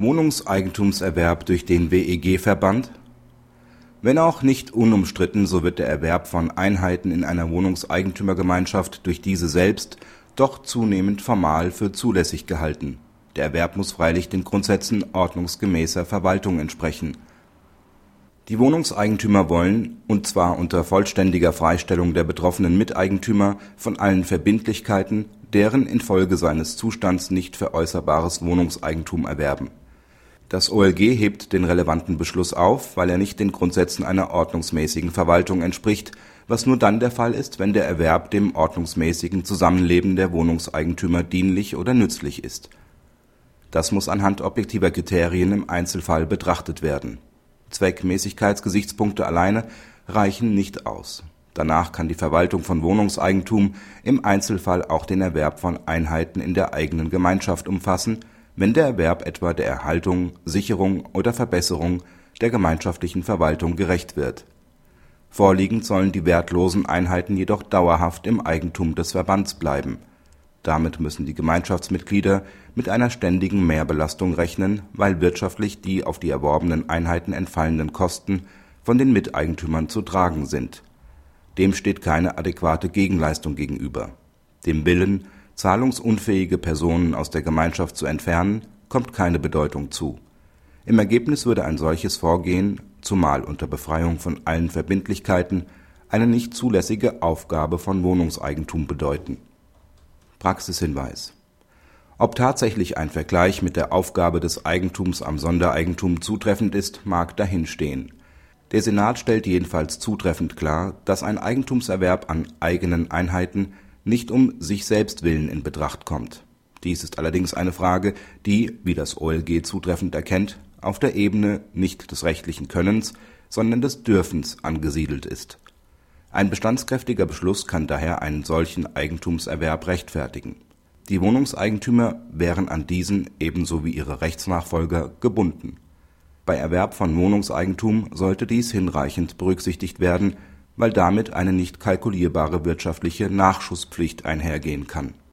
Wohnungseigentumserwerb durch den WEG-Verband Wenn auch nicht unumstritten, so wird der Erwerb von Einheiten in einer Wohnungseigentümergemeinschaft durch diese selbst doch zunehmend formal für zulässig gehalten. Der Erwerb muss freilich den Grundsätzen ordnungsgemäßer Verwaltung entsprechen. Die Wohnungseigentümer wollen, und zwar unter vollständiger Freistellung der betroffenen Miteigentümer von allen Verbindlichkeiten, deren infolge seines Zustands nicht veräußerbares Wohnungseigentum erwerben. Das OLG hebt den relevanten Beschluss auf, weil er nicht den Grundsätzen einer ordnungsmäßigen Verwaltung entspricht, was nur dann der Fall ist, wenn der Erwerb dem ordnungsmäßigen Zusammenleben der Wohnungseigentümer dienlich oder nützlich ist. Das muss anhand objektiver Kriterien im Einzelfall betrachtet werden. Zweckmäßigkeitsgesichtspunkte alleine reichen nicht aus. Danach kann die Verwaltung von Wohnungseigentum im Einzelfall auch den Erwerb von Einheiten in der eigenen Gemeinschaft umfassen, wenn der Erwerb etwa der Erhaltung, Sicherung oder Verbesserung der gemeinschaftlichen Verwaltung gerecht wird. Vorliegend sollen die wertlosen Einheiten jedoch dauerhaft im Eigentum des Verbands bleiben. Damit müssen die Gemeinschaftsmitglieder mit einer ständigen Mehrbelastung rechnen, weil wirtschaftlich die auf die erworbenen Einheiten entfallenden Kosten von den Miteigentümern zu tragen sind dem steht keine adäquate Gegenleistung gegenüber. Dem Willen, zahlungsunfähige Personen aus der Gemeinschaft zu entfernen, kommt keine Bedeutung zu. Im Ergebnis würde ein solches Vorgehen, zumal unter Befreiung von allen Verbindlichkeiten, eine nicht zulässige Aufgabe von Wohnungseigentum bedeuten. Praxishinweis Ob tatsächlich ein Vergleich mit der Aufgabe des Eigentums am Sondereigentum zutreffend ist, mag dahinstehen der Senat stellt jedenfalls zutreffend klar, dass ein Eigentumserwerb an eigenen Einheiten nicht um sich selbst willen in Betracht kommt. Dies ist allerdings eine Frage, die, wie das OLG zutreffend erkennt, auf der Ebene nicht des rechtlichen Könnens, sondern des Dürfens angesiedelt ist. Ein bestandskräftiger Beschluss kann daher einen solchen Eigentumserwerb rechtfertigen. Die Wohnungseigentümer wären an diesen ebenso wie ihre Rechtsnachfolger gebunden bei Erwerb von Wohnungseigentum sollte dies hinreichend berücksichtigt werden, weil damit eine nicht kalkulierbare wirtschaftliche Nachschusspflicht einhergehen kann